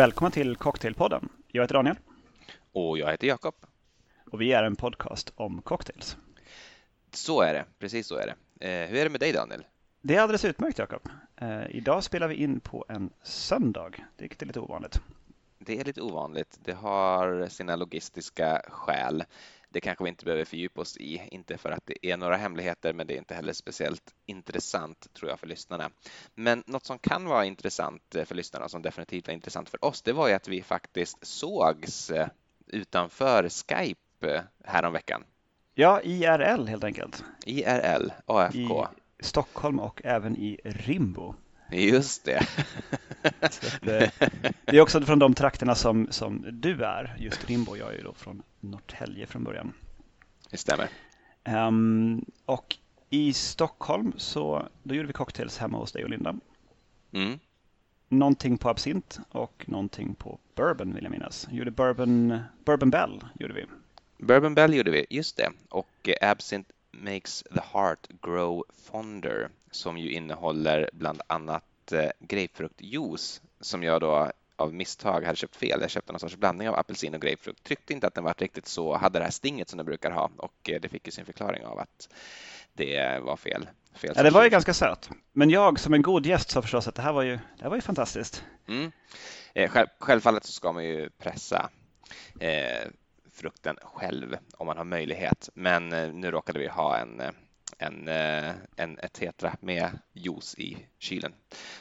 Välkommen till Cocktailpodden. Jag heter Daniel. Och jag heter Jakob. Och vi är en podcast om cocktails. Så är det, precis så är det. Eh, hur är det med dig Daniel? Det är alldeles utmärkt Jakob. Eh, idag spelar vi in på en söndag, vilket är lite ovanligt. Det är lite ovanligt. Det har sina logistiska skäl. Det kanske vi inte behöver fördjupa oss i, inte för att det är några hemligheter, men det är inte heller speciellt intressant tror jag för lyssnarna. Men något som kan vara intressant för lyssnarna, som definitivt var intressant för oss, det var ju att vi faktiskt sågs eh, utanför Skype eh, häromveckan. Ja, IRL helt enkelt. IRL, AFK. I Stockholm och även i Rimbo. Just det. det. det. är också från de trakterna som, som du är, just Rimbo. Jag är ju då från Norrtälje från början. Det stämmer. Um, och i Stockholm så då gjorde vi cocktails hemma hos dig och Linda. Mm. Någonting på absint och någonting på bourbon vill jag minnas. Gjorde bourbon, bourbon Bell gjorde vi. Bourbon Bell gjorde vi, just det. Och eh, Absint makes the heart grow fonder som ju innehåller bland annat eh, grapefruktjuice som jag då av misstag hade köpt fel. Jag köpte någon sorts blandning av apelsin och grapefrukt. Tyckte inte att den var riktigt så, hade det här stinget som den brukar ha och eh, det fick ju sin förklaring av att det var fel. fel ja, det var ju ganska söt. Men jag som en god gäst sa förstås att det här var ju, det här var ju fantastiskt. Mm. Eh, självfallet så ska man ju pressa eh, frukten själv om man har möjlighet. Men eh, nu råkade vi ha en, en, en, ett tetra med juice i kylen,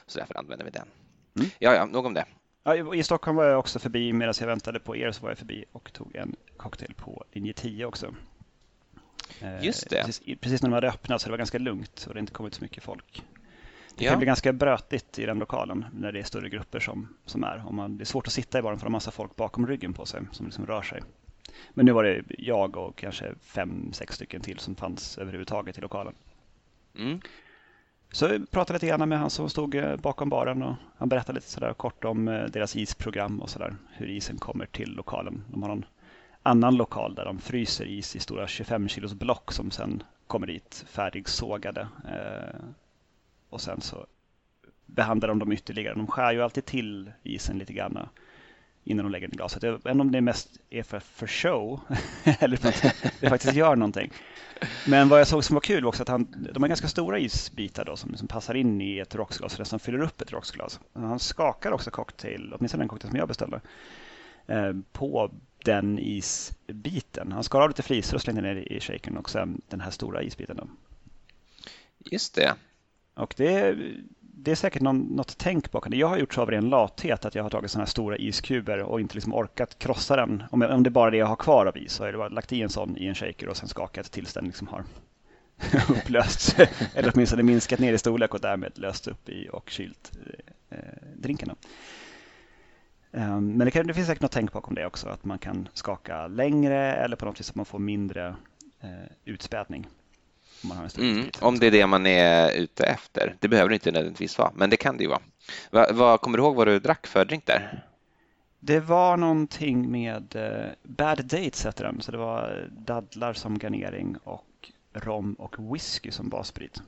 så därför använder vi den. Mm. Ja, ja, nog om det. Ja, I Stockholm var jag också förbi, medan jag väntade på er så var jag förbi och tog en cocktail på linje 10 också. Just det. Precis, precis när de hade öppnat så det var ganska lugnt och det inte kommit så mycket folk. Det kan ja. bli ganska brötigt i den lokalen när det är större grupper som, som är. Om man, det är svårt att sitta i baren för det har massa folk bakom ryggen på sig som liksom rör sig. Men nu var det jag och kanske fem, sex stycken till som fanns överhuvudtaget i lokalen. Mm. Så jag pratade lite grann med han som stod eh, bakom baren och han berättade lite sådär kort om eh, deras isprogram och sådär. Hur isen kommer till lokalen. De har någon annan lokal där de fryser is i stora 25 kilos block som sen kommer dit färdigsågade. Eh, och sen så behandlar de dem ytterligare. De skär ju alltid till isen lite grann innan de lägger den i glaset. Jag vet inte om det mest är för, för show eller för att det faktiskt gör någonting. Men vad jag såg som var kul var också att han, de har ganska stora isbitar då som, som passar in i ett rocksglas och nästan fyller upp ett rocksglas. Han skakar också cocktail, åtminstone den cocktail som jag beställde, eh, på den isbiten. Han skar av lite flisor och slängde ner i shaken och sen den här stora isbiten. Då. Just det. Och det det är säkert någon, något tänk bakom det. Jag har gjort så av ren lathet att jag har tagit sådana här stora iskuber och inte liksom orkat krossa den. Om, jag, om det är bara det jag har kvar av is så har jag bara lagt i en sån i en shaker och sen skakat tills den liksom har upplösts. Eller åtminstone minskat ner i storlek och därmed löst upp i och kylt eh, eh drinkarna. Um, men det, kan, det, finns säkert något tänk bakom det också. Att man kan skaka längre eller på något vis att man får mindre eh, utspädning. Om, man har en mm, om det är det man är ute efter. Det behöver det inte nödvändigtvis vara, men det kan det ju vara. Va, va, kommer du ihåg vad du drack för drink där? Det var någonting med uh, Bad Dates heter den, så det var dadlar som garnering och rom och whisky som bassprit.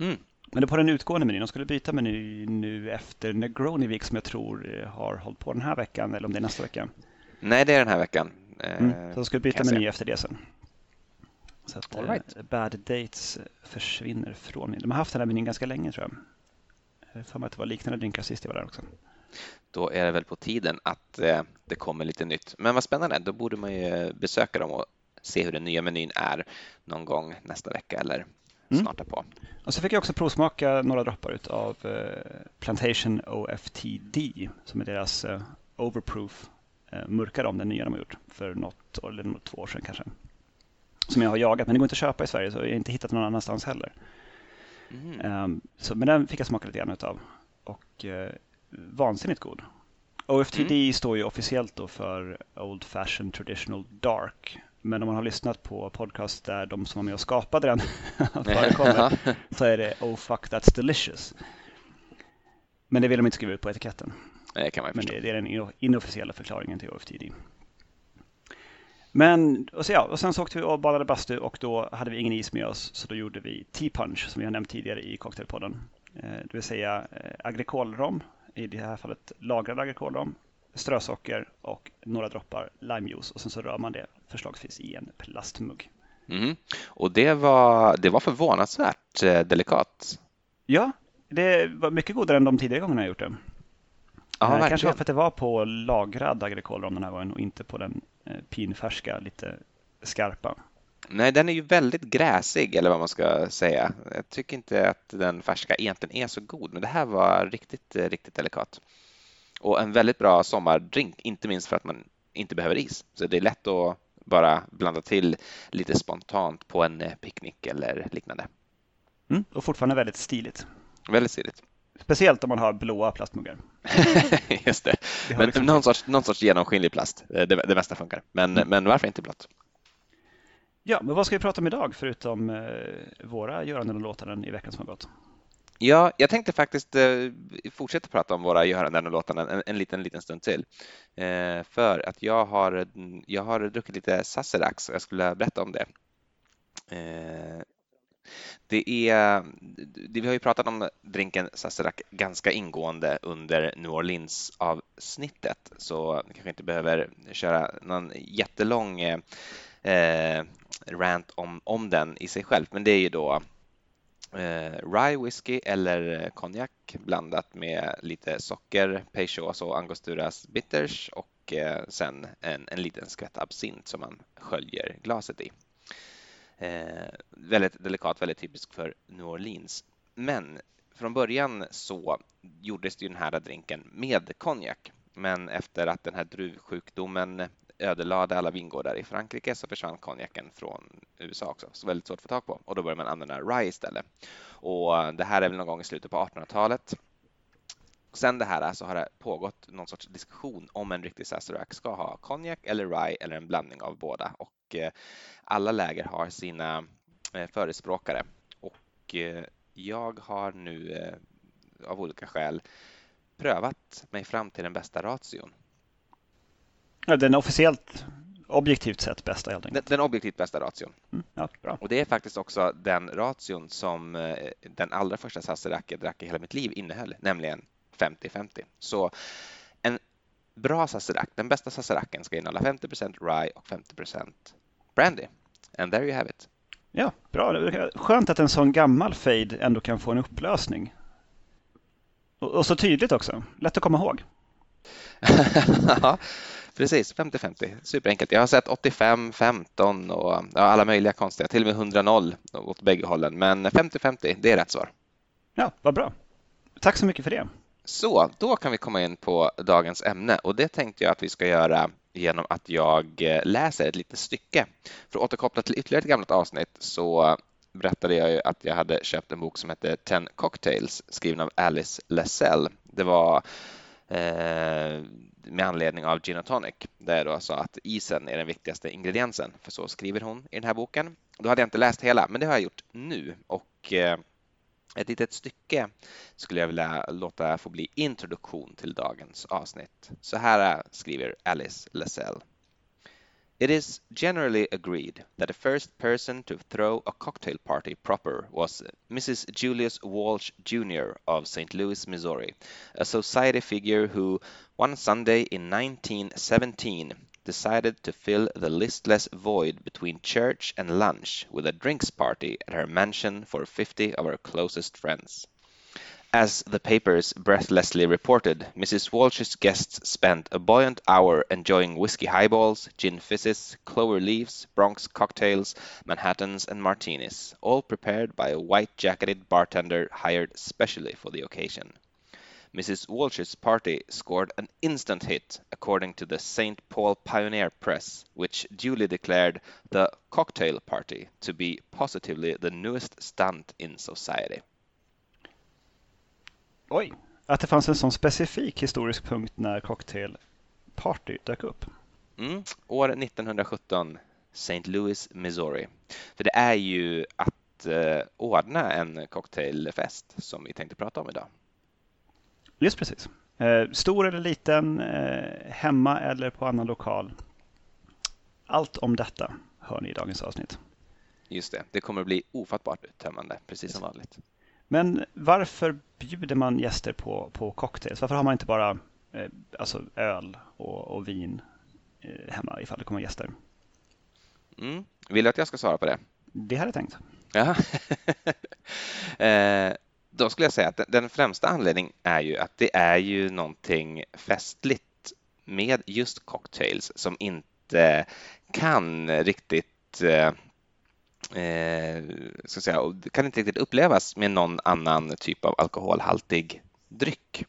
Mm. Men det är på den utgående menyn. De skulle byta meny nu efter Negroni Week som jag tror har hållit på den här veckan eller om det är nästa vecka. Nej, det är den här veckan. Mm. Så de skulle byta meny efter det sen. Så att right. eh, Bad Dates försvinner från De har haft den här menyn ganska länge tror jag. Jag för mig att det var liknande drinkar sist jag var där också. Då är det väl på tiden att eh, det kommer lite nytt. Men vad spännande, då borde man ju besöka dem och se hur den nya menyn är någon gång nästa vecka eller mm. snart på. Och så fick jag också provsmaka några droppar av eh, Plantation OFTD som är deras eh, overproof eh, mörkare om den nya de har gjort för något eller två år sedan kanske som jag har jagat, men det går inte att köpa i Sverige så jag har inte hittat någon annanstans heller. Mm. Um, så, men den fick jag smaka lite grann utav och uh, vansinnigt god. OFTD mm. står ju officiellt då för Old Fashioned Traditional Dark. Men om man har lyssnat på podcast där de som var med och skapade den förekommer så är det Oh fuck that's delicious. Men det vill de inte skriva ut på etiketten. Det kan man Men det, det är den inofficiella förklaringen till OFTD. Men och så, ja, och sen så åkte vi och badade bastu och då hade vi ingen is med oss så då gjorde vi Tea Punch som vi har nämnt tidigare i cocktailpodden. Eh, det vill säga eh, agrikolrom, i det här fallet lagrad agrikolrom strösocker och några droppar limejuice och sen så rör man det förslagsvis i en plastmugg. Mm. Och det var, det var förvånansvärt eh, delikat. Ja, det var mycket godare än de tidigare gångerna jag gjort det. Ja, eh, Kanske var för att det var på lagrad agrikola den här gången och inte på den eh, pinfärska, lite skarpa. Nej, den är ju väldigt gräsig eller vad man ska säga. Jag tycker inte att den färska egentligen är så god, men det här var riktigt, eh, riktigt delikat. Och en väldigt bra sommardrink, inte minst för att man inte behöver is. Så det är lätt att bara blanda till lite spontant på en picknick eller liknande. Mm, och fortfarande väldigt stiligt. Väldigt stiligt. Speciellt om man har blåa plastmuggar. Just det. det men liksom... någon, sorts, någon sorts genomskinlig plast, det, det mesta funkar. Men, mm. men varför inte blått? Ja, men vad ska vi prata om idag förutom eh, våra göranden och låtanden i veckan som har gått? Ja, jag tänkte faktiskt eh, fortsätta prata om våra göranden och låtanden en, en liten, liten stund till. Eh, för att jag har, jag har druckit lite Sazerac och jag skulle berätta om det. Eh, det är, det, vi har ju pratat om drinken Sazerac ganska ingående under New Orleans avsnittet så ni kanske inte behöver köra någon jättelång eh, rant om, om den i sig själv. Men det är ju då eh, rye whisky eller konjak blandat med lite socker, Peychaus och Angosturas bitters och eh, sen en, en liten skvätt absint som man sköljer glaset i. Eh, väldigt delikat, väldigt typisk för New Orleans. Men från början så gjordes ju den här drinken med konjak. Men efter att den här druvsjukdomen ödelade alla vingårdar i Frankrike så försvann konjaken från USA också. Så väldigt svårt att få tag på och då började man använda rye istället. Och det här är väl någon gång i slutet på 1800-talet. Sen det här så har det pågått någon sorts diskussion om en riktig Sazerac ska ha konjak eller rye eller en blandning av båda och eh, alla läger har sina eh, förespråkare och eh, jag har nu av olika skäl prövat mig fram till den bästa ration. Ja, den officiellt objektivt sett bästa helt enkelt. Den, den objektivt bästa ration. Mm, ja, bra. Och det är faktiskt också den ration som den allra första Sazerac jag drack i hela mitt liv innehöll, nämligen 50-50. Så en bra Sazerac, den bästa Sazeracen ska innehålla 50% rye och 50 brandy. And there you have it. Ja, bra. Skönt att en sån gammal fade ändå kan få en upplösning. Och, och så tydligt också. Lätt att komma ihåg. ja, precis. 50-50. Superenkelt. Jag har sett 85-15 och ja, alla möjliga konstiga. Till och med 100-0 åt bägge hållen. Men 50-50, det är rätt svar. Ja, vad bra. Tack så mycket för det. Så, då kan vi komma in på dagens ämne och det tänkte jag att vi ska göra genom att jag eh, läser ett litet stycke. För att återkoppla till ytterligare ett gammalt avsnitt så berättade jag ju att jag hade köpt en bok som hette Ten Cocktails skriven av Alice Lassell. Det var eh, med anledning av Gin och Tonic där jag då sa att isen är den viktigaste ingrediensen, för så skriver hon i den här boken. Då hade jag inte läst hela, men det har jag gjort nu och eh, ett litet stycke skulle jag vilja låta få bli introduktion till dagens avsnitt. Så här eh, skriver Alice Lassell. It is generally agreed that the first person to throw a cocktail party proper was Mrs. Julius Walsh Jr. of St. Louis, Missouri, a society figure who, one Sunday in 1917, decided to fill the listless void between church and lunch with a drinks party at her mansion for 50 of her closest friends. As the papers breathlessly reported, Mrs. Walsh's guests spent a buoyant hour enjoying whiskey highballs, gin fizzes, clover leaves, Bronx cocktails, Manhattans, and martinis, all prepared by a white-jacketed bartender hired specially for the occasion. Mrs. Walsh's party scored an instant hit, according to the St. Paul Pioneer Press, which duly declared the cocktail party to be positively the newest stunt in society. Oj, att det fanns en sån specifik historisk punkt när cocktailparty dök upp. Mm, år 1917, St. Louis, Missouri. För det är ju att eh, ordna en cocktailfest som vi tänkte prata om idag. Just precis. Eh, stor eller liten, eh, hemma eller på annan lokal. Allt om detta hör ni i dagens avsnitt. Just det, det kommer att bli ofattbart uttömmande, precis som vanligt. Men varför bjuder man gäster på, på cocktails? Varför har man inte bara eh, alltså öl och, och vin eh, hemma ifall det kommer gäster. Mm. Vill du att jag ska svara på det? Det hade jag tänkt. Ja. eh, då skulle jag säga att den främsta anledningen är ju att det är ju någonting festligt med just cocktails som inte kan riktigt eh, eh ska säga, kan inte riktigt upplevas med någon annan typ av alkoholhaltig dryck.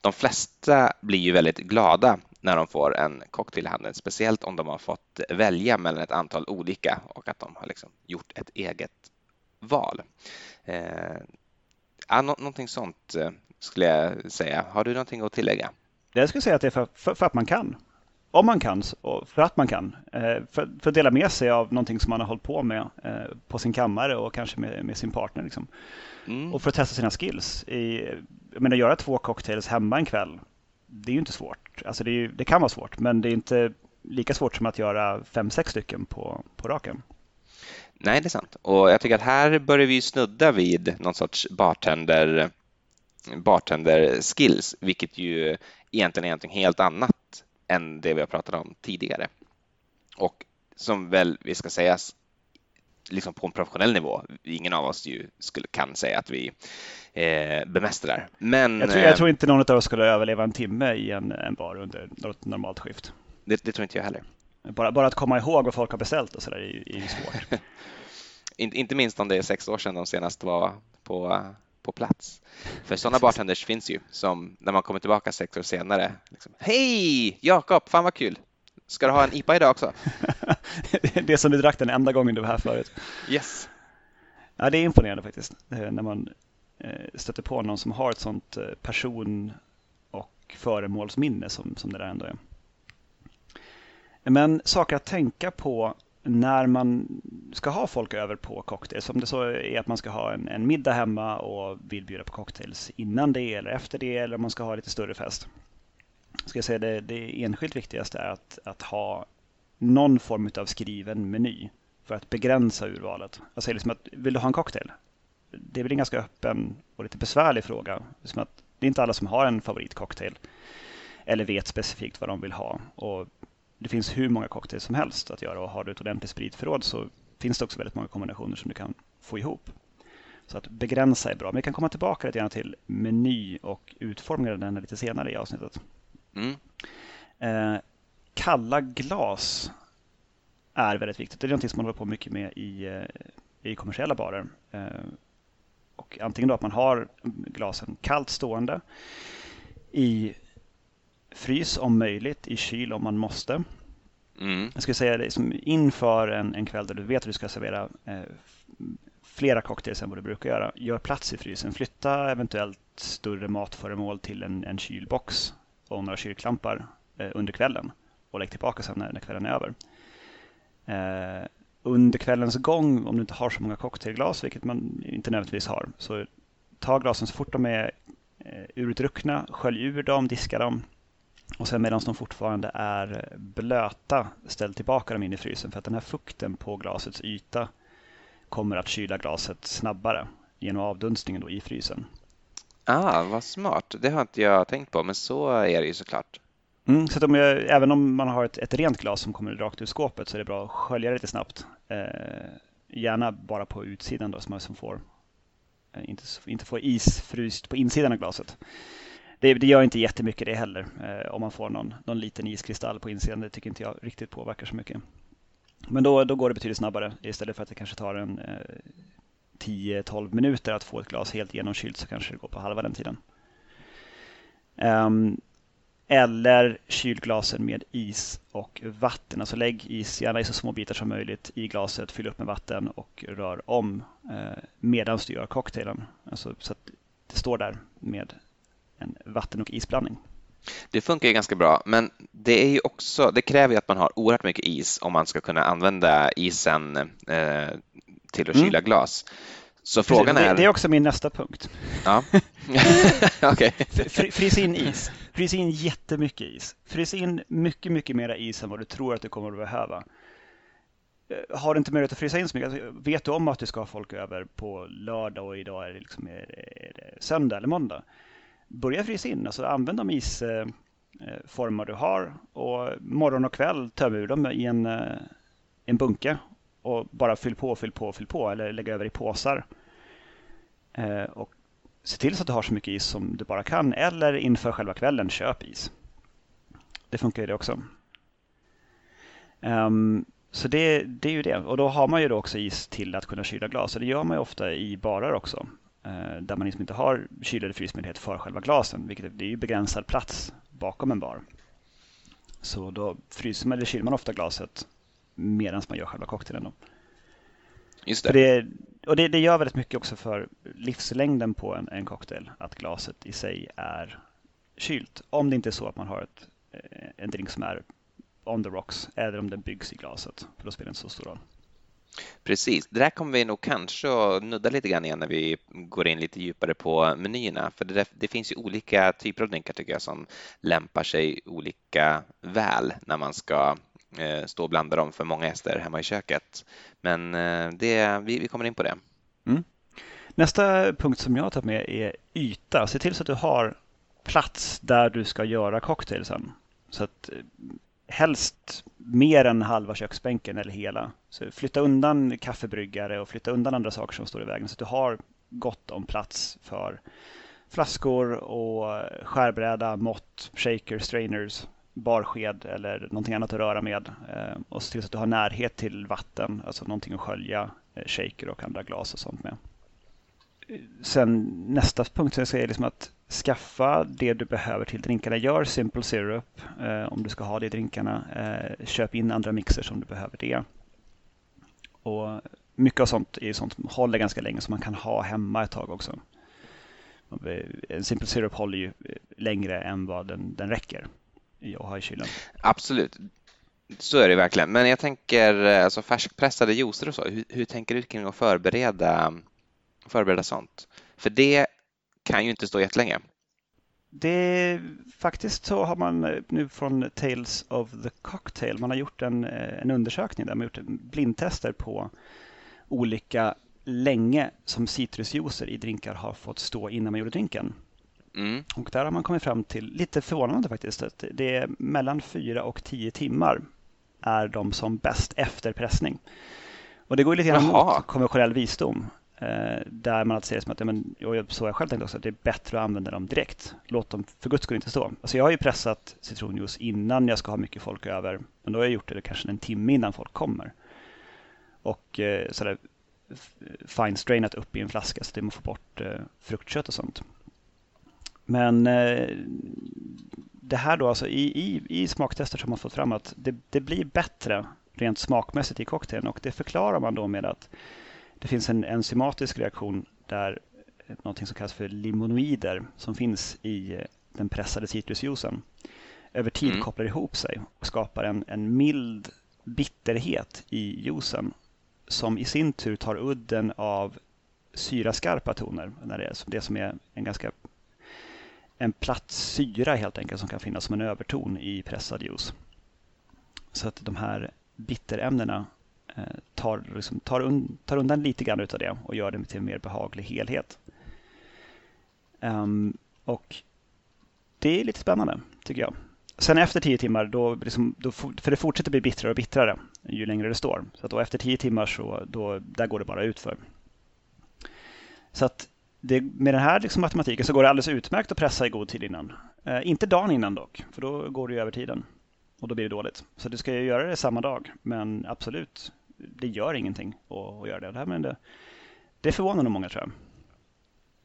De flesta blir ju väldigt glada när de får en cocktail i handen, speciellt om de har fått välja mellan ett antal olika och att de har liksom gjort ett eget val. Eh, ja, någonting sånt eh, skulle jag säga. Har du någonting att tillägga? Jag skulle säga att det är för, för, för att man kan. Om man kan för att man kan. Eh, för, för, att dela med sig av någonting som man har hållit på med eh, på sin kammare och kanske med, med sin partner. Liksom. Mm. Och för att testa sina skills. I, jag menar, göra två cocktails hemma en kväll, det är ju inte svårt. Alltså det, är, det kan vara svårt, men det är inte lika svårt som att göra fem, sex stycken på, på raken. Nej, det är sant. Och jag tycker att här börjar vi snudda vid någon sorts bartender, bartender skills, vilket ju egentligen är någonting helt annat än det vi har pratat om tidigare. Och som väl vi ska sägas liksom på en professionell nivå. Ingen av oss ju skulle, kan säga att vi eh, bemästrar. Men, jag, tror, jag tror inte någon av oss skulle överleva en timme i en, en bar under något normalt skift. Det, det, tror inte jag heller. Bara, bara att komma ihåg vad folk har beställt och sådär är, är svårt. In, inte minst om det är sex år sedan de senast var på, på plats. För sådana bartenders finns ju som när man kommer tillbaka sex år senare. Liksom, Hej Jakob, fan vad kul! Ska du ha en IPA idag också? det som du drack den enda gången du var här förut. Yes. Ja, det är imponerande faktiskt. När man eh, stöter på någon som har ett sånt eh, person och föremålsminne som, som det där ändå är. Men saker att tänka på när man ska ha folk över på cocktails. Om det så är att man ska ha en, en middag hemma och vill bjuda på cocktails innan det eller efter det eller om man ska ha lite större fest ska jag säga det, det enskilt viktigaste är att, att ha någon form av skriven meny för att begränsa urvalet. Alltså, jag säger liksom att, vill du ha en cocktail? Det är väl en ganska öppen och lite besvärlig fråga. Liksom att det är inte alla som har en favoritcocktail eller vet specifikt vad de vill ha. Och det finns hur många cocktails som helst att göra och har du ett ordentligt spritförråd så finns det också väldigt många kombinationer som du kan få ihop. Så att begränsa är bra. Men vi kan komma tillbaka lite grann till meny och utformningen av den lite senare i avsnittet. Mm. Eh, kalla glas är väldigt viktigt. Det är något som man håller på mycket med i, eh, i kommersiella barer. Eh, och antingen då att man har glasen kallt stående i frys om möjligt, i kyl om man måste. Mm. Jag skulle säga det som inför en, en kväll där du vet att du ska servera eh, flera cocktails än vad du brukar göra. Gör plats i frysen. Flytta eventuellt större matföremål till en, en kylbox och några kyrklampar eh, under kvällen och lägg tillbaka sen när, när kvällen är över. Eh, under kvällens gång, om du inte har så många cocktailglas, vilket man inte nödvändigtvis har, så ta glasen så fort de är eh, urdruckna, skölj ur dem, diska dem och sen medan de fortfarande är blöta, ställ tillbaka dem in i frysen för att den här fukten på glasets yta kommer att kyla glaset snabbare genom avdunstningen då i frysen. Ah, vad smart. Det har inte jag tänkt på, men så är det ju såklart. Mm, så om jag, även om man har ett, ett, rent glas som kommer rakt ur skåpet så är det bra att skölja lite snabbt. Eh, gärna bara på utsidan då, så man som får, eh, inte, inte får is fryst på insidan av glaset. Det, det gör inte jättemycket det heller. Eh, om man får någon, någon liten iskristall på insidan, det tycker inte jag riktigt påverkar så mycket. Men då, då går det betydligt snabbare istället för att det kanske tar en eh, 10-12 minuter att få ett glas helt genomkylt så kanske det går på halva den tiden. Um, eller kylglasen med is och vatten. Alltså lägg is, gärna i så små bitar som möjligt, i glaset, fyll upp med vatten och rör om eh, medan du gör cocktailen. Alltså, så att det står där med en vatten och isblandning. Det funkar ju ganska bra, men det, är ju också, det kräver ju att man har oerhört mycket is om man ska kunna använda isen eh, till att kyla mm. glas. Så frågan är... Det är också min nästa punkt. Ja. okay. Frys in is. Frys in jättemycket is. Frys in mycket, mycket mera is än vad du tror att du kommer att behöva. Eh, har du inte möjlighet att frysa in så mycket, alltså, vet du om att du ska ha folk över på lördag och idag är det, liksom, är det söndag eller måndag. Börja frysa in, alltså använd de isformar du har och morgon och kväll töm ur dem i en, eh, en bunke och bara fyll på, fyll på, fyll på eller lägg över i påsar. Eh, och se till så att du har så mycket is som du bara kan eller inför själva kvällen köp is. Det funkar ju det också. Um, så det, det, är ju det. Och då har man ju då också is till att kunna kyla glas. Och det gör man ju ofta i barer också. Uh, där man liksom inte har kyl eller frysmöjlighet för själva glasen. Vilket det är ju begränsad plats bakom en bar. Så då fryser man eller kyler man ofta glaset medan man gör själva cocktailen. Då. Just det. det och det, det, gör väldigt mycket också för livslängden på en, en cocktail. Att glaset i sig är kylt. Om det inte är så att man har ett, eh, en drink som är on the rocks eller om den byggs i glaset. För då spelar det inte så stor roll. Precis, det där kommer vi nog kanske att nudda lite grann igen när vi går in lite djupare på menyerna. För det, där, det finns ju olika typer av drinkar tycker jag som lämpar sig olika väl när man ska eh, stå och blanda dem för många gäster hemma i köket. Men eh, det, vi, vi kommer in på det. Mm. Nästa punkt som jag har tagit med är yta. Se till så att du har plats där du ska göra cocktailsen. Så att eh, helst mer än halva köksbänken eller hela. Så flytta undan kaffebryggare och flytta undan andra saker som står i vägen så att du har gott om plats för flaskor och skärbräda, mått, shaker, strainers, barsked eller någonting annat att röra med. Eh, och se till så att du har närhet till vatten, alltså någonting att skölja eh, shaker och andra glas och sånt med. Sen nästa punkt som jag säger är liksom att skaffa det du behöver till drinkarna. Gör simple syrup eh, om du ska ha det i drinkarna. Eh, köp in andra mixer om du behöver det. Och mycket av sånt är sånt som håller ganska länge som man kan ha hemma ett tag också. En simple syrup håller ju eh, längre än vad den, den räcker att ha i kylen. Absolut. Så är det verkligen. Men jag tänker eh, alltså färskpressade juicer och så. Hur, hur tänker du kring att förbereda, förbereda sånt? För det kan ju inte stå jättelänge. Det faktiskt så har man eh, nu från Tales of the Cocktail, man har gjort en, eh, en undersökning där man har gjort blindtester på olika länge som citrusjuicer i drinkar har fått stå innan man gjorde drinken. Mm. Och där har man kommit fram till, lite förvånande faktiskt, att det är mellan 4 och 10 timmar är de som bäst efter pressning. Och det går lite grann emot konventionell visdom. Eh, där man ser det som att, ja, men, och så jag själv tänkt också, att det är bättre att använda dem direkt. Låt dem för guds skull inte stå. Alltså jag har ju pressat citronjuice innan jag ska ha mycket folk över. Men då har jag gjort det kanske en timme innan folk kommer. Och eh, sådär fine strainat upp i en flaska så att man får bort eh, fruktkött och sånt. Men eh, det här då, alltså i, i, i smaktester som man fått fram att det, det blir bättre rent smakmässigt i cocktailen och det förklarar man då med att det finns en enzymatisk reaktion där någonting som kallas för limonoider som finns i eh, den pressade citrusjuicen över tid mm. kopplar ihop sig och skapar en, en mild bitterhet i juicen som i sin tur tar udden av syraskarpa toner. Det som är en ganska en platt syra helt enkelt som kan finnas som en överton i pressad juice. Så att de här bitterämnena eh, Eh, tar, liksom, tar, un, tar undan lite grann av det och gör det till en mer behaglig helhet. Um, och Det är lite spännande tycker jag. Sen efter tio timmar, då, liksom, då, för det fortsätter bli bittrare och bittrare ju längre det står. Så att då efter tio timmar så då, där går det bara utför. Så att det, med den här liksom matematiken så går det alldeles utmärkt att pressa i god tid innan. Eh, inte dagen innan dock, för då går det ju över tiden och då blir det dåligt. Så du ska ju göra det samma dag, men absolut, det gör ingenting att, att göra det. Det, här, men det, det förvånar nog många tror jag.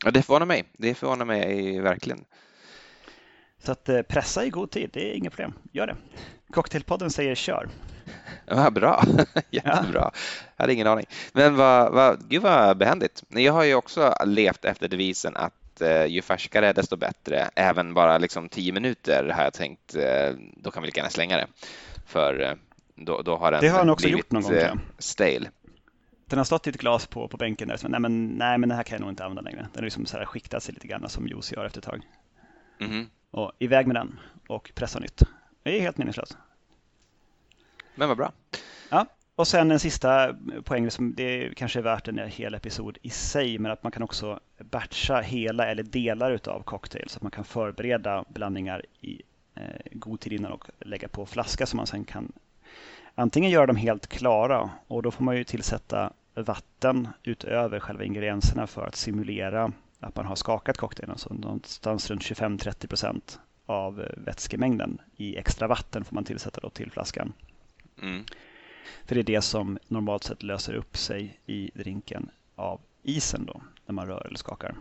Ja, det förvånar mig. Det förvånar mig verkligen. Så att eh, pressa i god tid, det är inget problem. Gör det. Cocktailpodden säger kör. Ja, bra, jättebra. Jag hade ingen aning. Men vad, vad, gud vad behändigt. Jag har ju också levt efter devisen att eh, ju färskare desto bättre. Även bara liksom tio minuter har jag tänkt, eh, då kan vi lika gärna slänga det. För eh, då, då har den Det har han också gjort någon gång. Eh, stale. Den har stått i ett glas på, på bänken där, så nej men, nej men den här kan jag nog inte använda längre. Den har liksom så här skiktat sig lite grann som juice gör efter ett tag. Mm. Och iväg med den och pressa nytt. Det är helt meningslöst. Men vad bra. Ja, och sen en sista poäng som det kanske är värt en hel episod i sig, men att man kan också batcha hela eller delar utav cocktail så att man kan förbereda blandningar i god tid innan och lägga på flaska som man sen kan antingen göra dem helt klara och då får man ju tillsätta vatten utöver själva ingredienserna för att simulera att man har skakat cocktailen. Så någonstans runt 25-30 procent av vätskemängden i extra vatten får man tillsätta då till flaskan. Mm. För det är det som normalt sett löser upp sig i drinken av isen då, när man rör eller skakar.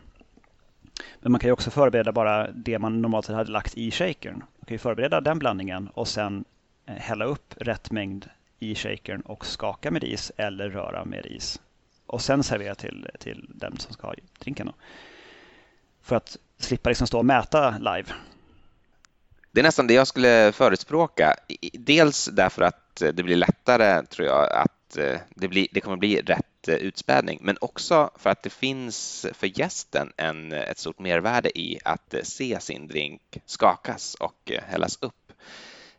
Men man kan ju också förbereda bara det man normalt sett hade lagt i shakern. Man kan ju förbereda den blandningen och sen eh, hälla upp rätt mängd i shakern och skaka med is eller röra med is. Och sen servera till, till den som ska ha drinken. Då. För att slippa liksom stå och mäta live. Det är nästan det jag skulle förespråka. Dels därför att det blir lättare, tror jag, att eh, det, blir, det kommer bli rätt eh, utspädning, men också för att det finns för gästen en, ett stort mervärde i att eh, se sin drink skakas och hällas upp.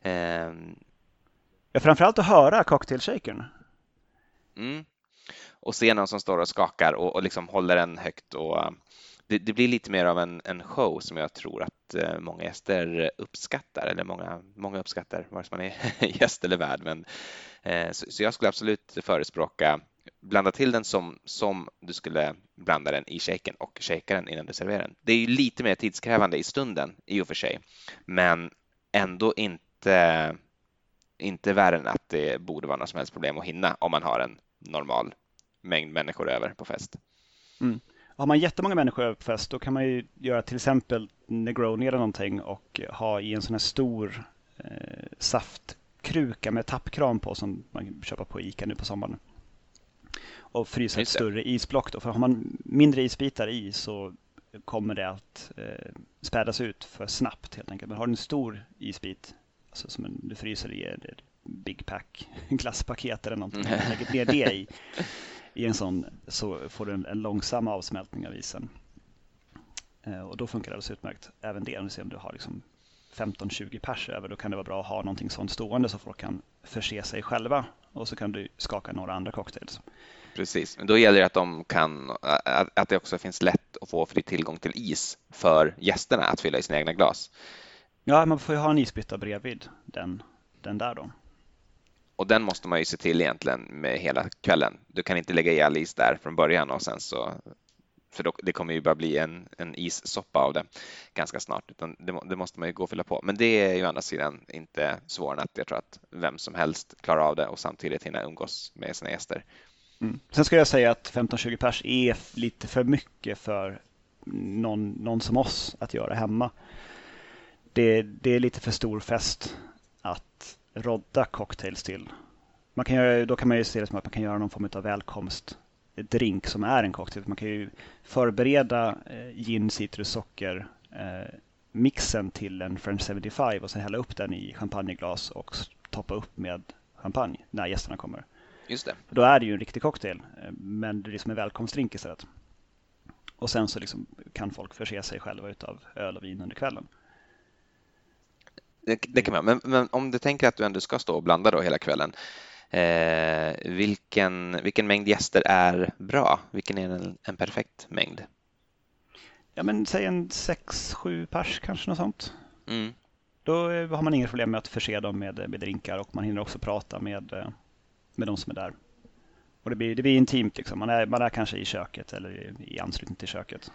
Ehm. Ja, framförallt att höra cocktailshakern. Mm. Och se någon som står och skakar och, och liksom håller den högt och det, det, blir lite mer av en, en, show som jag tror att eh, många gäster uppskattar, eller många, många uppskattar, vare sig man är gäst eller värd. Men, eh, så, så, jag skulle absolut förespråka blanda till den som, som du skulle blanda den i shaken och shaka den innan du serverar den. Det är ju lite mer tidskrävande i stunden i och för sig, men ändå inte, inte värre än att det borde vara något som helst problem att hinna om man har en normal mängd människor över på fest. Mm. Har man jättemånga människor över på fest då kan man ju göra till exempel Negroni eller någonting och ha i en sån här stor eh, saftkruka med tappkran på som man kan köpa på Ica nu på sommaren. Och frysa ett större isblock då. För har man mindre isbitar i så kommer det att eh, spädas ut för snabbt helt enkelt. Men har du en stor isbit, alltså som en, du fryser i ett Big Pack glasspaket eller någonting, lägger ner det i i en sån så får du en, en långsam avsmältning av isen. Eh, och då funkar det alldeles utmärkt. Även det, om du, ser om du har liksom 15-20 pers över, då kan det vara bra att ha någonting sånt stående så folk kan förse sig själva. Och så kan du skaka några andra cocktails. Precis, men då gäller det att, de kan, att det också finns lätt att få fri tillgång till is för gästerna att fylla i sina egna glas. Ja, man får ju ha en isbytta bredvid den, den där då. Och den måste man ju se till egentligen med hela kvällen. Du kan inte lägga i all is där från början och sen så för då, det kommer ju bara bli en, en issoppa av det ganska snart, utan det, det, måste man ju gå och fylla på. Men det är ju å andra sidan inte svårare än att jag tror att vem som helst klarar av det och samtidigt hinna umgås med sina gäster. Mm. Sen ska jag säga att 15-20 pers är lite för mycket för någon, någon som oss att göra hemma. Det, det är lite för stor fest att rodda cocktails till. Man kan göra, då kan man ju se det som att man kan göra någon form av välkomstdrink som är en cocktail. Man kan ju förbereda eh, gin, citrus, socker eh, mixen till en French 75 och sen hälla upp den i champagneglas och toppa upp med champagne när gästerna kommer. Just det. Då är det ju en riktig cocktail, eh, men det är som en välkomstdrink istället. Och sen så liksom kan folk förse sig själva utav öl och vin under kvällen. Det, det kan man, men, men, om du tänker att du ändå ska stå och blanda då hela kvällen, eh, vilken, vilken mängd gäster är bra? Vilken är en, en perfekt mängd? Ja, men säg en sex, sju pers kanske något sånt. Mm. Då har man inga problem med att förse dem med, med drinkar och man hinner också prata med, eh, med de som är där. Och det blir, det blir intimt, liksom. man, är, man är kanske i köket eller i, i anslutning till köket.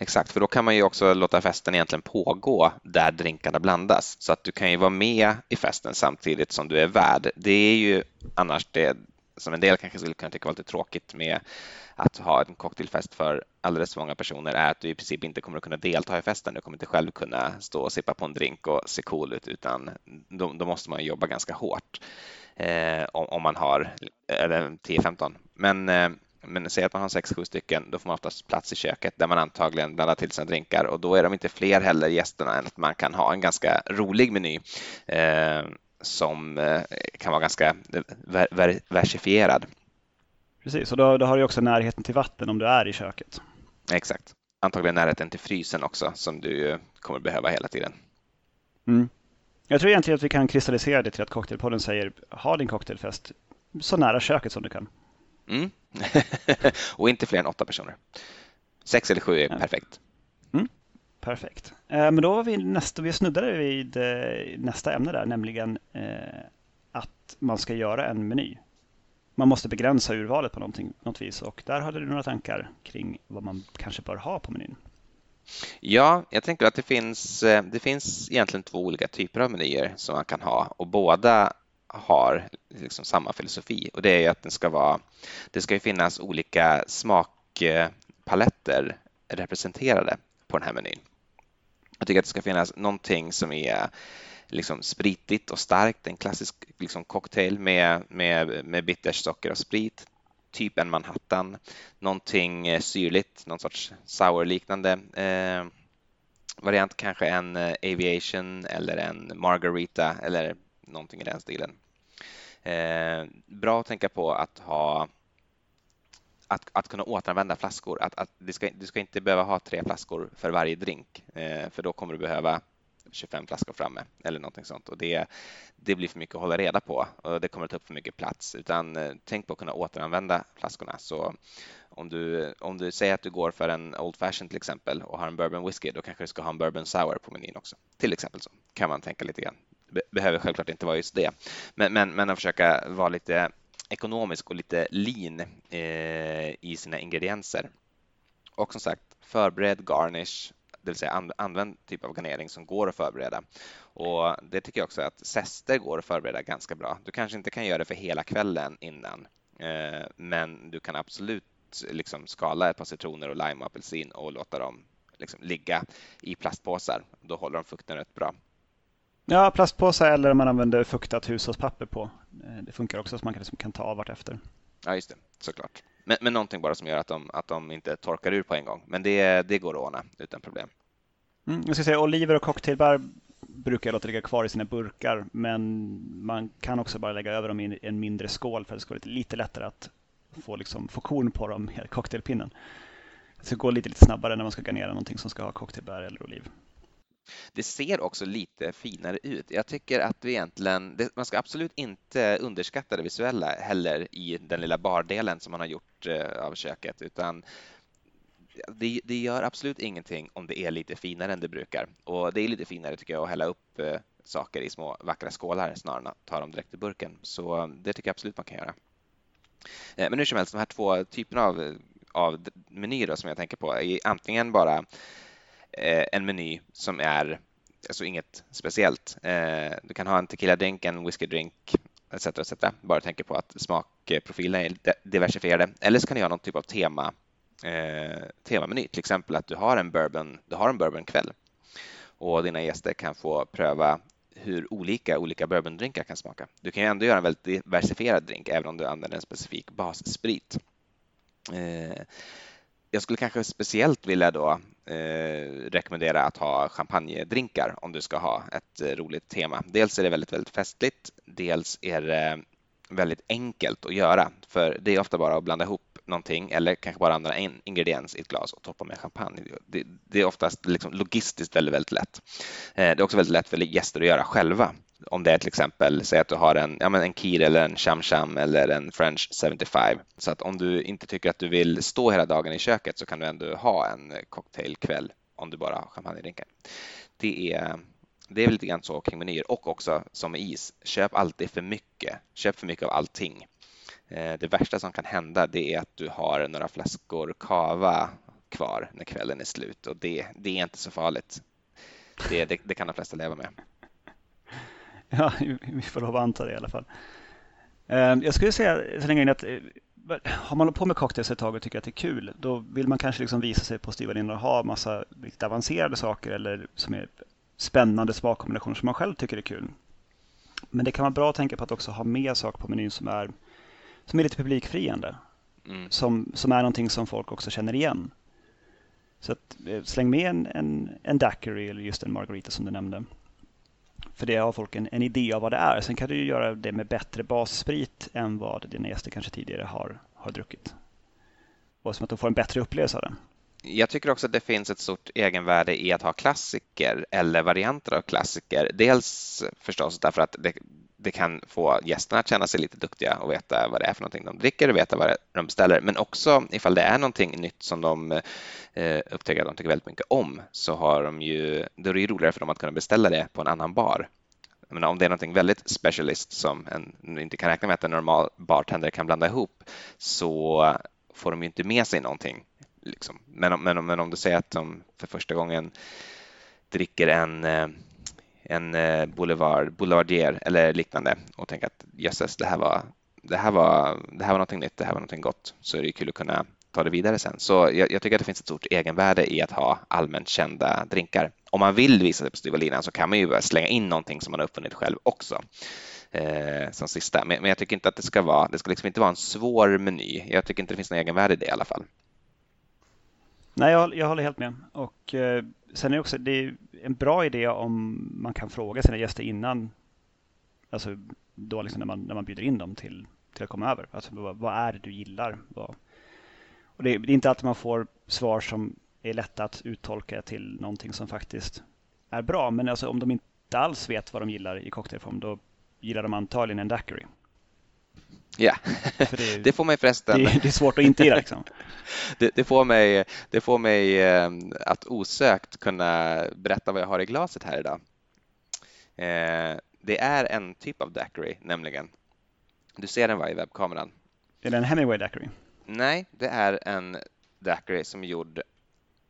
Exakt, för då kan man ju också låta festen egentligen pågå där drinkarna blandas. Så att du kan ju vara med i festen samtidigt som du är värd. Det är ju annars det som en del kanske skulle kunna tycka var lite tråkigt med att ha en cocktailfest för alldeles för många personer är att du i princip inte kommer att kunna delta i festen. Du kommer inte själv kunna stå och sippa på en drink och se cool ut utan då, då måste man jobba ganska hårt eh, om, om, man har 10-15. Men eh, men säg att man har sex, sju stycken, då får man oftast plats i köket där man antagligen blandar till sina drinkar och då är de inte fler heller gästerna än att man kan ha en ganska rolig meny eh, som eh, kan vara ganska ver ver versifierad. Precis, och då, då har du också närheten till vatten om du är i köket. Exakt. Antagligen närheten till frysen också som du kommer behöva hela tiden. Mm. Jag tror egentligen att vi kan kristallisera det till att Cocktailpodden säger ha din cocktailfest så nära köket som du kan. Mm. och inte fler än åtta personer. Sex eller sju är ja. perfekt. Mm. Perfekt. Eh, men då var vi nästa, vi snuddade vid eh, nästa ämne där, nämligen att man ska göra en meny. Man måste begränsa urvalet på något vis och där hade du några tankar kring vad man kanske bör ha på menyn. Ja, jag tänker att det finns, det finns egentligen två olika typer av menyer som man kan ha och båda har liksom samma filosofi och det är att det ska vara, det ska finnas olika smakpaletter representerade på den här menyn. Jag tycker att det ska finnas någonting som är liksom spritigt och starkt, en klassisk liksom cocktail med, med, med bittersocker och sprit, typ en Manhattan, någonting syrligt, någon sorts sour-liknande eh, variant, kanske en eh, Aviation eller en Margarita eller någonting i den stilen. Eh, bra att tänka på att ha att, att kunna återanvända flaskor. Att, att du, ska, du ska inte behöva ha tre flaskor för varje drink, eh, för då kommer du behöva 25 flaskor framme eller någonting sånt och det, det blir för mycket att hålla reda på och det kommer att ta upp för mycket plats utan eh, tänk på att kunna återanvända flaskorna. Så om du, om du säger att du går för en Old Fashion till exempel och har en Bourbon Whiskey, då kanske du ska ha en Bourbon Sour på menyn också. Till exempel så kan man tänka lite grann behöver självklart inte vara just det, men, men, men att försöka vara lite ekonomisk och lite lean eh, i sina ingredienser. Och som sagt, förbered garnish, det vill säga använd typ av garnering som går att förbereda. Och det tycker jag också att zester går att förbereda ganska bra. Du kanske inte kan göra det för hela kvällen innan, eh, men du kan absolut liksom skala ett par citroner och lime och apelsin och låta dem liksom ligga i plastpåsar. Då håller de fukten rätt bra. Ja, plastpåsar eller om man använder fuktat hushållspapper på. Eh, det funkar också så man kan, liksom, kan ta av vartefter. Ja, just det, såklart. Men, men någonting bara som gör att de, att de inte torkar ur på en gång. Men det, det går att ordna utan problem. Mm, jag ska säga oliver och cocktailbär brukar jag låta ligga kvar i sina burkar, men man kan också bara lägga över dem i en mindre skål för att det ska vara lite, lite lättare att få, liksom, få korn på dem med cocktailpinnen. Det ska gå lite, lite snabbare när man ska garnera någonting som ska ha cocktailbär eller oliv. Det ser också lite finare ut. Jag tycker att vi egentligen, det, man ska absolut inte underskatta det visuella heller i den lilla bardelen som man har gjort eh, av köket, utan det, det, gör absolut ingenting om det är lite finare än det brukar. Och det är lite finare tycker jag att hälla upp eh, saker i små vackra skålar snarare än att ta dem direkt i burken. Så eh, det tycker jag absolut man kan göra. Men hur som helst, de här två typerna av, av menyer som jag tänker på är antingen bara Eh, en meny som är alltså inget speciellt. Eh, du kan ha en tequila-drink, en whisky-drink etc. etc. Bara tänka på att smakprofilerna är diversifierade. Eller så kan du ha någon typ av tema, eh, temameny, till exempel att du har en bourbon, du har en bourbonkväll och dina gäster kan få pröva hur olika olika bourbondrinkar kan smaka. Du kan ju ändå göra en väldigt diversifierad drink även om du använder en specifik bassprit. Eh, jag skulle kanske speciellt vilja då eh, rekommendera att ha champagnedrinkar om du ska ha ett eh, roligt tema. Dels är det väldigt, väldigt festligt. Dels är det väldigt enkelt att göra, för det är ofta bara att blanda ihop någonting eller kanske bara använda en ingrediens i ett glas och toppa med champagne. Det, det är oftast liksom logistiskt väldigt, väldigt lätt. Eh, det är också väldigt lätt för gäster att göra själva om det är till exempel, säg att du har en, ja, men en Kir eller en Cham Cham eller en French 75. Så att om du inte tycker att du vill stå hela dagen i köket så kan du ändå ha en cocktailkväll om du bara har champagnedrinkar. Det är, det är väl lite grann så kring menyer och också som med is. Köp alltid för mycket. Köp för mycket av allting. Eh, det värsta som kan hända det är att du har några flaskor kava kvar när kvällen är slut och det, det är inte så farligt. Det, det, det kan de flesta leva med. Ja, vi får lov att anta det i alla fall. Ehm, jag skulle säga så länge in att eh, har man hållit på med cocktails ett tag och tycker att det är kul, då vill man kanske liksom visa sig på styva linjer och ha massa riktigt avancerade saker eller som är spännande smakkombinationer som man själv tycker är kul. Men det kan vara bra att tänka på att också ha med saker på menyn som är, som är lite publikfriande. Mm. Som, som är någonting som folk också känner igen. Så att, eh, släng med en, en, en daiquiri eller just en margarita som du nämnde. För det har folk en, en idé av vad det är. Sen kan du göra det med bättre bassprit än vad dina gäster kanske tidigare har, har druckit. Och som att de får en bättre upplevelse av det. Jag tycker också att det finns ett stort egenvärde i att ha klassiker eller varianter av klassiker. Dels förstås därför att det, det kan få gästerna att känna sig lite duktiga och veta vad det är för någonting de dricker och veta vad de beställer. Men också ifall det är någonting nytt som de eh, upptäcker att de tycker väldigt mycket om så har de ju, då är det ju roligare för dem att kunna beställa det på en annan bar. Men om det är någonting väldigt specialist som en inte kan räkna med att en normal bartender kan blanda ihop så får de ju inte med sig någonting. Liksom. Men, men, men om du säger att de för första gången dricker en eh, en eh, boulevard, boulevardier eller liknande och tänka att jösses, det här var det här var, det här var någonting nytt, det här var någonting gott, så är det kul att kunna ta det vidare sen. Så jag, jag, tycker att det finns ett stort egenvärde i att ha allmänt kända drinkar. Om man vill visa det på styva linan så kan man ju slänga in någonting som man har uppfunnit själv också. Eh, som sista. Men, men, jag tycker inte att det ska vara, det ska liksom inte vara en svår meny. Jag tycker inte det finns något egenvärde i det i alla fall. Nej, jag, jag håller helt med. Och eh, sen är det också det är en bra idé om man kan fråga sina gäster innan. Alltså då liksom när man, när man bjuder in dem till, till att komma över. Alltså vad, vad är det du gillar? Vad, och det, det är inte alltid man får svar som är lätta att uttolka till någonting som faktiskt är bra. Men alltså om de inte alls vet vad de gillar i cocktailform då gillar de antagligen en daiquiri. Ja, det, det, får mig förresten... Det, det, är svårt att inte gilla liksom. det, det, får mig, det får mig eh, att osökt kunna berätta vad jag har i glaset här idag. Eh, det är en typ av daiquiri, nämligen. Du ser den va i webbkameran? Är det en Hemingway daiquiri? Nej, det är en daiquiri som är gjord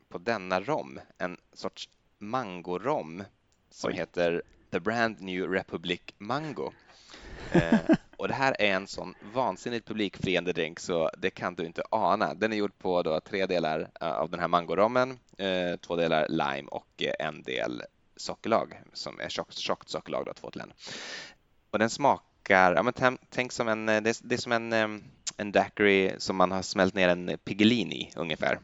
på denna rom, en sorts mangorom som Oj. heter The Brand New Republic Mango. Eh, och det här är en sån vansinnigt publikfriande drink så det kan du inte ana. Den är gjord på då tre delar eh, av den här mangorommen, eh, två delar lime och en del sockerlag som är tjockt, tjockt sockerlag, då, två till en. Och den smakar, ja, men tänk som en, det är, det är som en, en daiquiri som man har smält ner en Piggelin i ungefär.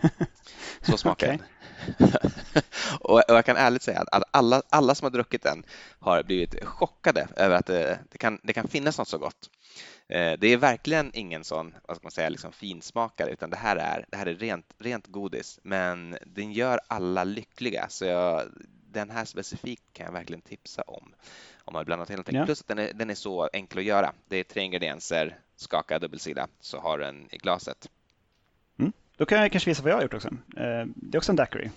Så smakar okay. den. och jag kan ärligt säga att alla, alla som har druckit den har blivit chockade över att det, det, kan, det kan finnas något så gott. Eh, det är verkligen ingen sån, vad ska man säga, liksom finsmakare, utan det här är, det här är rent, rent godis, men den gör alla lyckliga. Så jag, den här specifikt kan jag verkligen tipsa om. Om man blandar till någonting. Ja. Plus att den är, den är så enkel att göra. Det är tre ingredienser, skaka dubbelsida, så har du den i glaset. Då kan jag kanske visa vad jag har gjort också. Eh, det är också en daiquiri.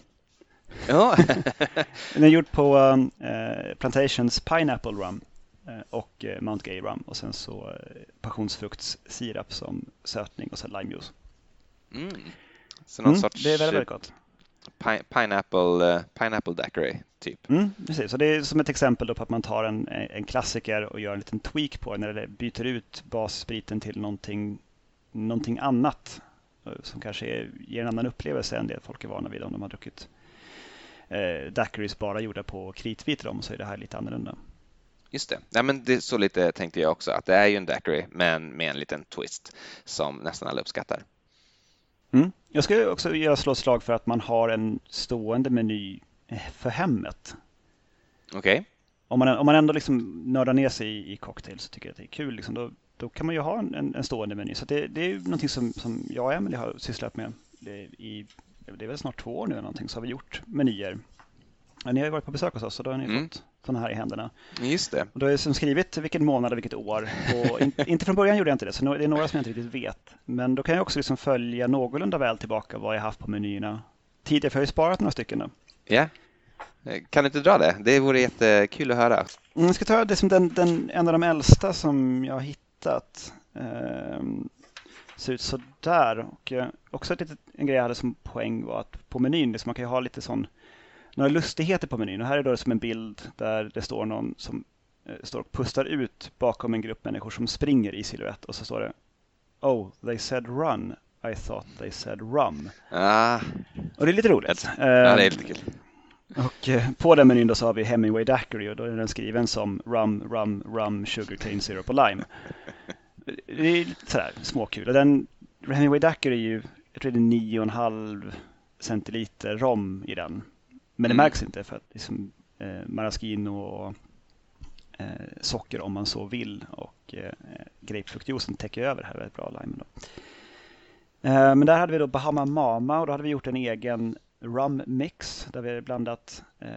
Ja. den är gjord på uh, Plantations Pineapple Rum uh, och Mount Gay Rum och sen så passionsfruktssirap som sötning och så limejuice. Mm. Så någon mm, sorts... Det är väldigt, väldigt gott. Pineapple, pineapple daiquiri, typ. Mm, precis, så det är som ett exempel på att man tar en, en klassiker och gör en liten tweak på den, eller byter ut basspriten till någonting, någonting annat som kanske är, ger en annan upplevelse än det folk är vana vid om de har druckit eh, daiquiris bara gjorda på kritvit rom så är det här lite annorlunda. Just det. Ja, men det så lite tänkte jag också, att det är ju en daiquiri men med en liten twist som nästan alla uppskattar. Mm. Jag ska också göra slå ett slag för att man har en stående meny eh, för hemmet. Okej. Okay. Om, man, om man ändå liksom nördar ner sig i, i cocktails så tycker jag att det är kul. Liksom, då, då kan man ju ha en, en stående meny. Så det, det är någonting som, som jag och Emelie har sysslat med i det är väl snart två år nu eller någonting, så har vi gjort menyer. Ja, ni har ju varit på besök hos oss och då har ni mm. fått sådana här i händerna. Just det. Och då har jag skrivit vilken månad och vilket år. Och in, inte från början gjorde jag inte det, så det är några som jag inte riktigt vet. Men då kan jag också liksom följa någorlunda väl tillbaka vad jag haft på menyerna tidigare, för jag har ju sparat några stycken nu. Ja. Kan du inte dra det? Det vore jättekul att höra. Mm, jag ska ta det som den, den, en av de äldsta som jag har hittat. Um, ser ut så där. Och eh, också ett litet, en grej jag hade som poäng var att på menyn, liksom, man kan ju ha lite sån, några lustigheter på menyn. Och här är det som en bild där det står någon som eh, står och pustar ut bakom en grupp människor som springer i silhuett och så står det Oh, they said run. I thought they said rum. Ah. Och det är lite roligt. Ja, det är lite kul. Och eh, på den menyn då så har vi Hemingway Daiquiri och då är den skriven som rum, rum, rum, sugar cane syrup och lime. det är lite sådär småkul. Och den Hemingway Daiquiri är ju, jag tror det är 9,5 centiliter rom i den. Men det mm. märks inte för att liksom, eh, maraschino och eh, socker om man så vill och eh, grapefruktjuicen täcker över det här väldigt bra. Lime då. Eh, men där hade vi då Bahama Mama och då hade vi gjort en egen rum mix där vi hade blandat eh,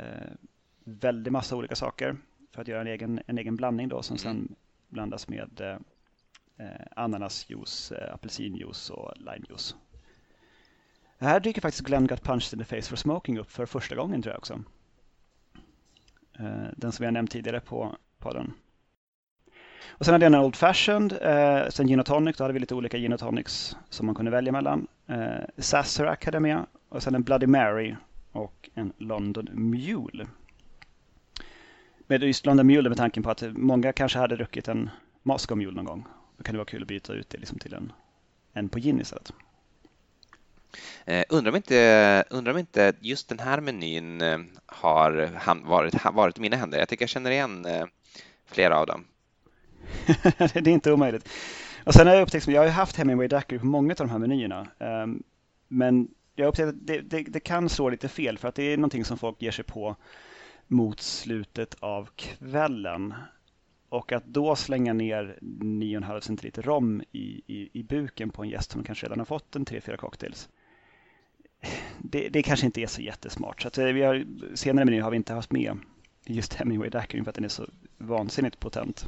väldigt massa olika saker. för att göra en egen, en egen blandning då som mm. sen blandas med eh, ananasjuice, eh, apelsinjuice och limejuice. Här dyker faktiskt Glenn Got Punched in the Face for Smoking upp för första gången tror jag också. Eh, den som jag nämnt tidigare på podden. Och sen hade jag en Old Fashioned, eh, sen Gin och Tonic, då hade vi lite olika Gin och Tonics som man kunde välja mellan. Eh, Sazerac hade jag med och sen en Bloody Mary och en London Mule. Med just London Mule med tanken på att många kanske hade druckit en Moscow Mule någon gång. Då kan det vara kul att byta ut det liksom till en, en på gin istället. Eh, undrar, om inte, undrar om inte just den här menyn eh, har varit, varit i mina händer. Jag tycker jag känner igen eh, flera av dem. det är inte omöjligt. Och sen har jag upptäckt, jag har ju haft Hemingway Daiquiri på många av de här menyerna. Um, men jag har upptäckt att det, det, det, kan slå lite fel för att det är någonting som folk ger sig på mot slutet av kvällen. Och att då slänga ner 9,5 centiliter rom i, i, i buken på en gäst som kanske redan har fått en 3-4 cocktails. Det, det, kanske inte är så jättesmart. Så att eh, vi har, senare i menyn har vi inte haft med just Hemingway Daiquiri för att den är så vansinnigt potent.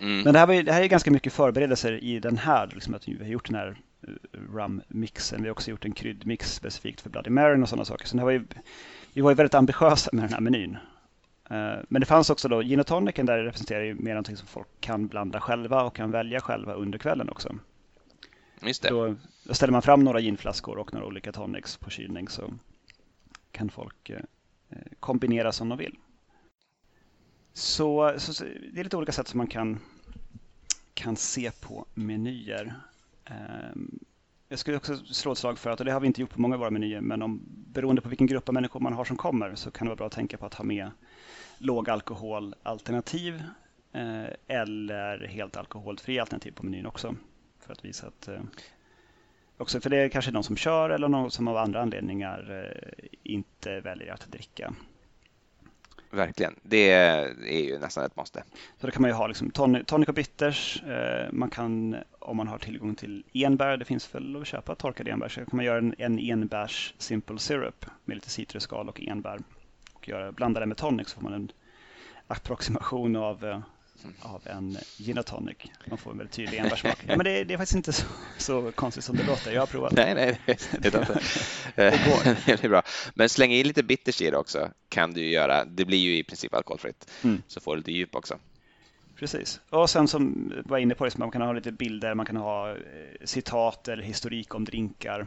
Mm. Men det här, var, det här är ganska mycket förberedelser i den här, liksom att vi har gjort den här rum-mixen. Vi har också gjort en kryddmix specifikt för Bloody Mary och sådana saker. Så det var ju, vi var ju väldigt ambitiösa med den här menyn. Eh, men det fanns också då, gin och tonicen där representerar ju mer någonting som folk kan blanda själva och kan välja själva under kvällen också. Just det. Då, då ställer man fram några ginflaskor och några olika tonics på kylning så kan folk eh, kombinera som de vill. Så, så, det är lite olika sätt som man kan, kan se på menyer. Ehm, jag skulle också slå ett slag för att, och det har vi inte gjort på många av våra menyer, men om, beroende på vilken grupp av människor man har som kommer så kan det vara bra att tänka på att ha med lågalkoholalternativ eh, eller helt alkoholfri alternativ på menyn också. För att visa att eh, också för det är kanske någon som kör eller någon som av andra anledningar eh, inte väljer att dricka verkligen. Det är ju nästan ett måste. Så då kan man ju ha liksom tonic och bitters. Eh, man kan, om man har tillgång till enbär, det finns väl att köpa torkade enbär, så kan man göra en, en enbärs simple syrup med lite citrusskal och enbär. Och göra, blanda det med tonic så får man en approximation av eh, av en gin och tonic. Man får en väldigt tydlig enbärssmak. Ja, men det, det, är faktiskt inte så, så, konstigt som det låter. Jag har provat. Nej, nej, det, inte. det går. det är bra. Men släng i lite bitters i det också kan du göra. Det blir ju i princip alkoholfritt. Mm. Så får du lite djup också. Precis. Och sen som var inne på, det, man kan ha lite bilder, man kan ha eh, citat eller historik om drinkar.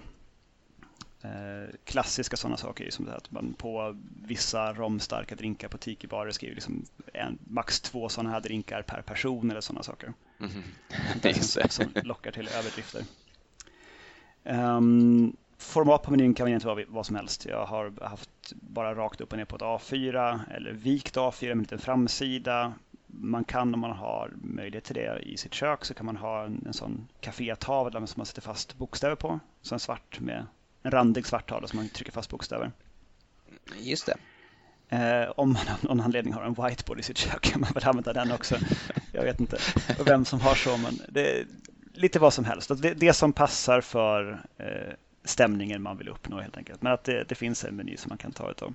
Eh, klassiska sådana saker som att man på vissa romstarka drinkar på tikibarer skriver liksom en, max två sådana här drinkar per person eller sådana saker. Mm. Det som, som lockar till överdrifter. Um, format på menyn kan egentligen vara vad som helst. Jag har haft bara rakt upp och ner på ett A4 eller vikt A4 med en liten framsida. Man kan om man har möjlighet till det i sitt kök så kan man ha en, en sån kafétavla som man sätter fast bokstäver på. Så en svart med en randig svart tavla som man trycker fast bokstäver. Just det. Eh, om man av någon anledning har en whiteboard i sitt kök kan man väl använda den också. Jag vet inte vem som har så, men det är lite vad som helst. Det, det som passar för eh, stämningen man vill uppnå helt enkelt. Men att det, det finns en meny som man kan ta utav.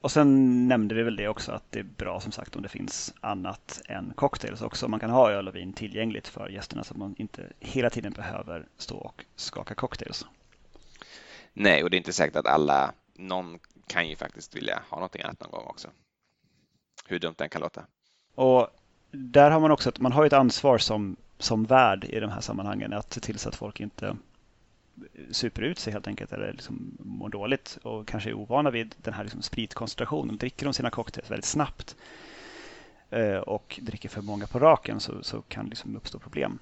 Och sen nämnde vi väl det också att det är bra som sagt om det finns annat än cocktails också. Man kan ha öl och vin tillgängligt för gästerna så att man inte hela tiden behöver stå och skaka cocktails. Nej, och det är inte säkert att alla, någon kan ju faktiskt vilja ha någonting annat någon gång också. Hur dumt den kan låta. Och där har man också att man har ett ansvar som, som värd i de här sammanhangen att se till så att folk inte super ut sig helt enkelt eller liksom mår dåligt och kanske är ovana vid den här liksom spritkoncentrationen. Dricker de sina cocktails väldigt snabbt eh, och dricker för många på raken så, så kan det liksom uppstå problem.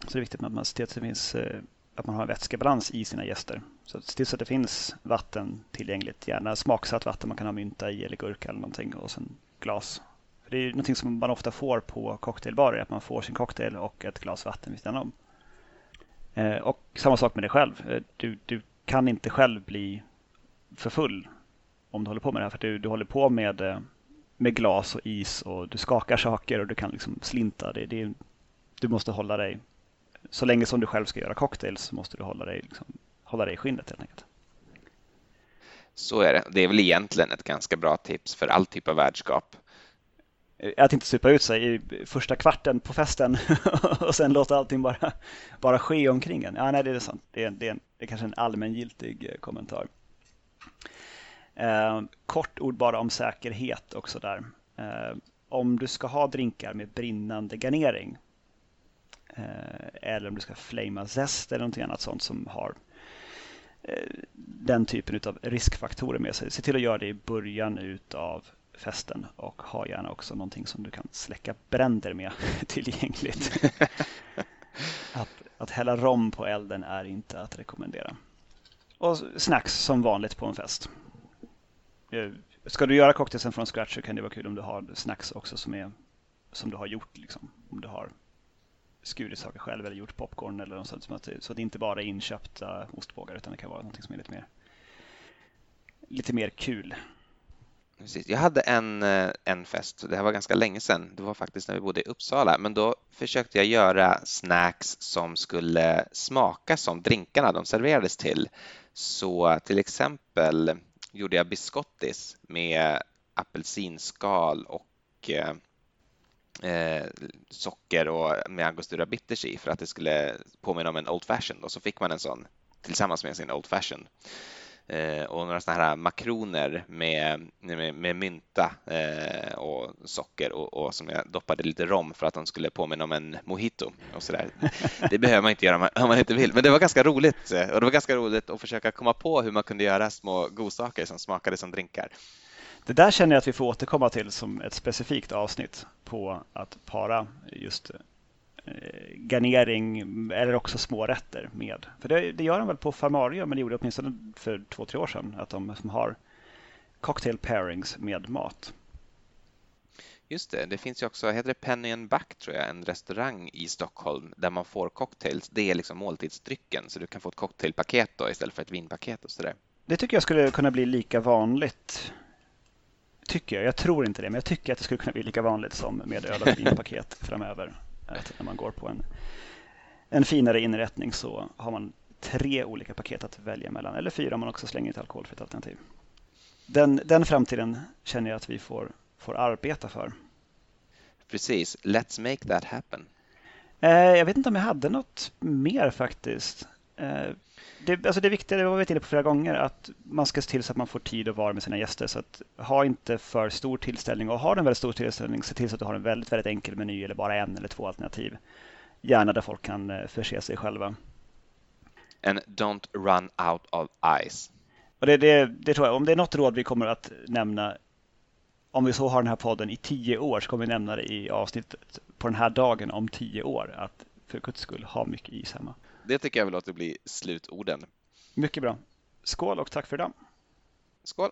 Så det är viktigt att man ser till att det finns eh, att man har en vätskebalans i sina gäster. Så se till så att det finns vatten tillgängligt, gärna smaksatt vatten man kan ha mynta i eller gurka eller någonting och sen glas. För det är ju någonting som man ofta får på cocktailbarer, att man får sin cocktail och ett glas vatten vid sidan om. Eh, och samma sak med dig själv. Eh, du, du kan inte själv bli för full om du håller på med det här. För du, du håller på med, eh, med glas och is och du skakar saker och du kan liksom slinta. Det, det, du måste hålla dig så länge som du själv ska göra cocktails så måste du hålla dig, liksom, hålla dig i skinnet helt enkelt. Så är det. Det är väl egentligen ett ganska bra tips för all typ av värdskap. Att inte supa ut sig i första kvarten på festen och sen låta allting bara, bara ske omkring en. Ja, nej, det är sant. Det är, det är, det är kanske en allmängiltig eh, kommentar. Eh, kort ord bara om säkerhet också där. Eh, om du ska ha drinkar med brinnande garnering eh, eller om du ska flama zest eller någonting annat sånt som har den typen av riskfaktorer med sig. Se till att göra det i början utav festen och ha gärna också någonting som du kan släcka bränder med tillgängligt. att, att hälla rom på elden är inte att rekommendera. Och snacks som vanligt på en fest. Eh, ska du göra cocktailsen från scratch så kan det vara kul om du har snacks också som, är, som du har gjort. Liksom. Om du har skurit saker själv eller gjort popcorn eller något sånt. Så att, så att det inte bara är inköpta ostbågar utan det kan vara något som är lite mer, lite mer kul. Precis. Jag hade en, eh, en fest, det här var ganska länge sedan, det var faktiskt när vi bodde i Uppsala, men då försökte jag göra snacks som skulle smaka som drinkarna de serverades till. Så till exempel gjorde jag biscottis med apelsinskal och eh, eh, socker och med angostura bitters i för att det skulle påminna om en Old Fashion och så fick man en sån tillsammans med sin Old Fashion. Eh, och några sådana här makroner med, med, med mynta eh, och socker och, och, som jag doppade lite rom för att de skulle påminna om en mojito och sådär. Det behöver man inte göra om man inte vill, men det var ganska roligt eh, och det var ganska roligt att försöka komma på hur man kunde göra små godsaker som smakade som drinkar. Det där känner jag att vi får återkomma till som ett specifikt avsnitt på att para just Eh, garnering eller också små rätter med. För det, det gör de väl på Farmario, men det gjorde åtminstone för två, tre år sedan, att de som har cocktail pairings med mat. Just det, det finns ju också, heter det Penny and Back tror jag, en restaurang i Stockholm där man får cocktails. Det är liksom måltidsdrycken, så du kan få ett cocktailpaket då istället för ett vinpaket och sådär. Det tycker jag skulle kunna bli lika vanligt. Tycker jag. Jag tror inte det, men jag tycker att det skulle kunna bli lika vanligt som med öl och vinpaket framöver. Att när man går på en, en finare inrättning så har man tre olika paket att välja mellan, eller fyra om man också slänger ett alkoholfritt alternativ. Den, den framtiden känner jag att vi får, får arbeta för. Precis, let's make that happen. Eh, jag vet inte om jag hade något mer faktiskt. Eh, det, alltså det viktiga, det var vi inne på flera gånger, att man ska se till så att man får tid att vara med sina gäster. Så att ha inte för stor tillställning och har du en väldigt stor tillställning, se till så att du har en väldigt, väldigt enkel meny eller bara en eller två alternativ. Gärna där folk kan eh, förse sig själva. And don't run out of ice. Och det, det, det tror jag, om det är något råd vi kommer att nämna om vi så har den här podden i tio år så kommer vi nämna det i avsnittet på den här dagen om tio år. Att för guds skull ha mycket is hemma. Det tycker jag väl låter bli slutorden. Mycket bra. Skål och tack för idag. Skål!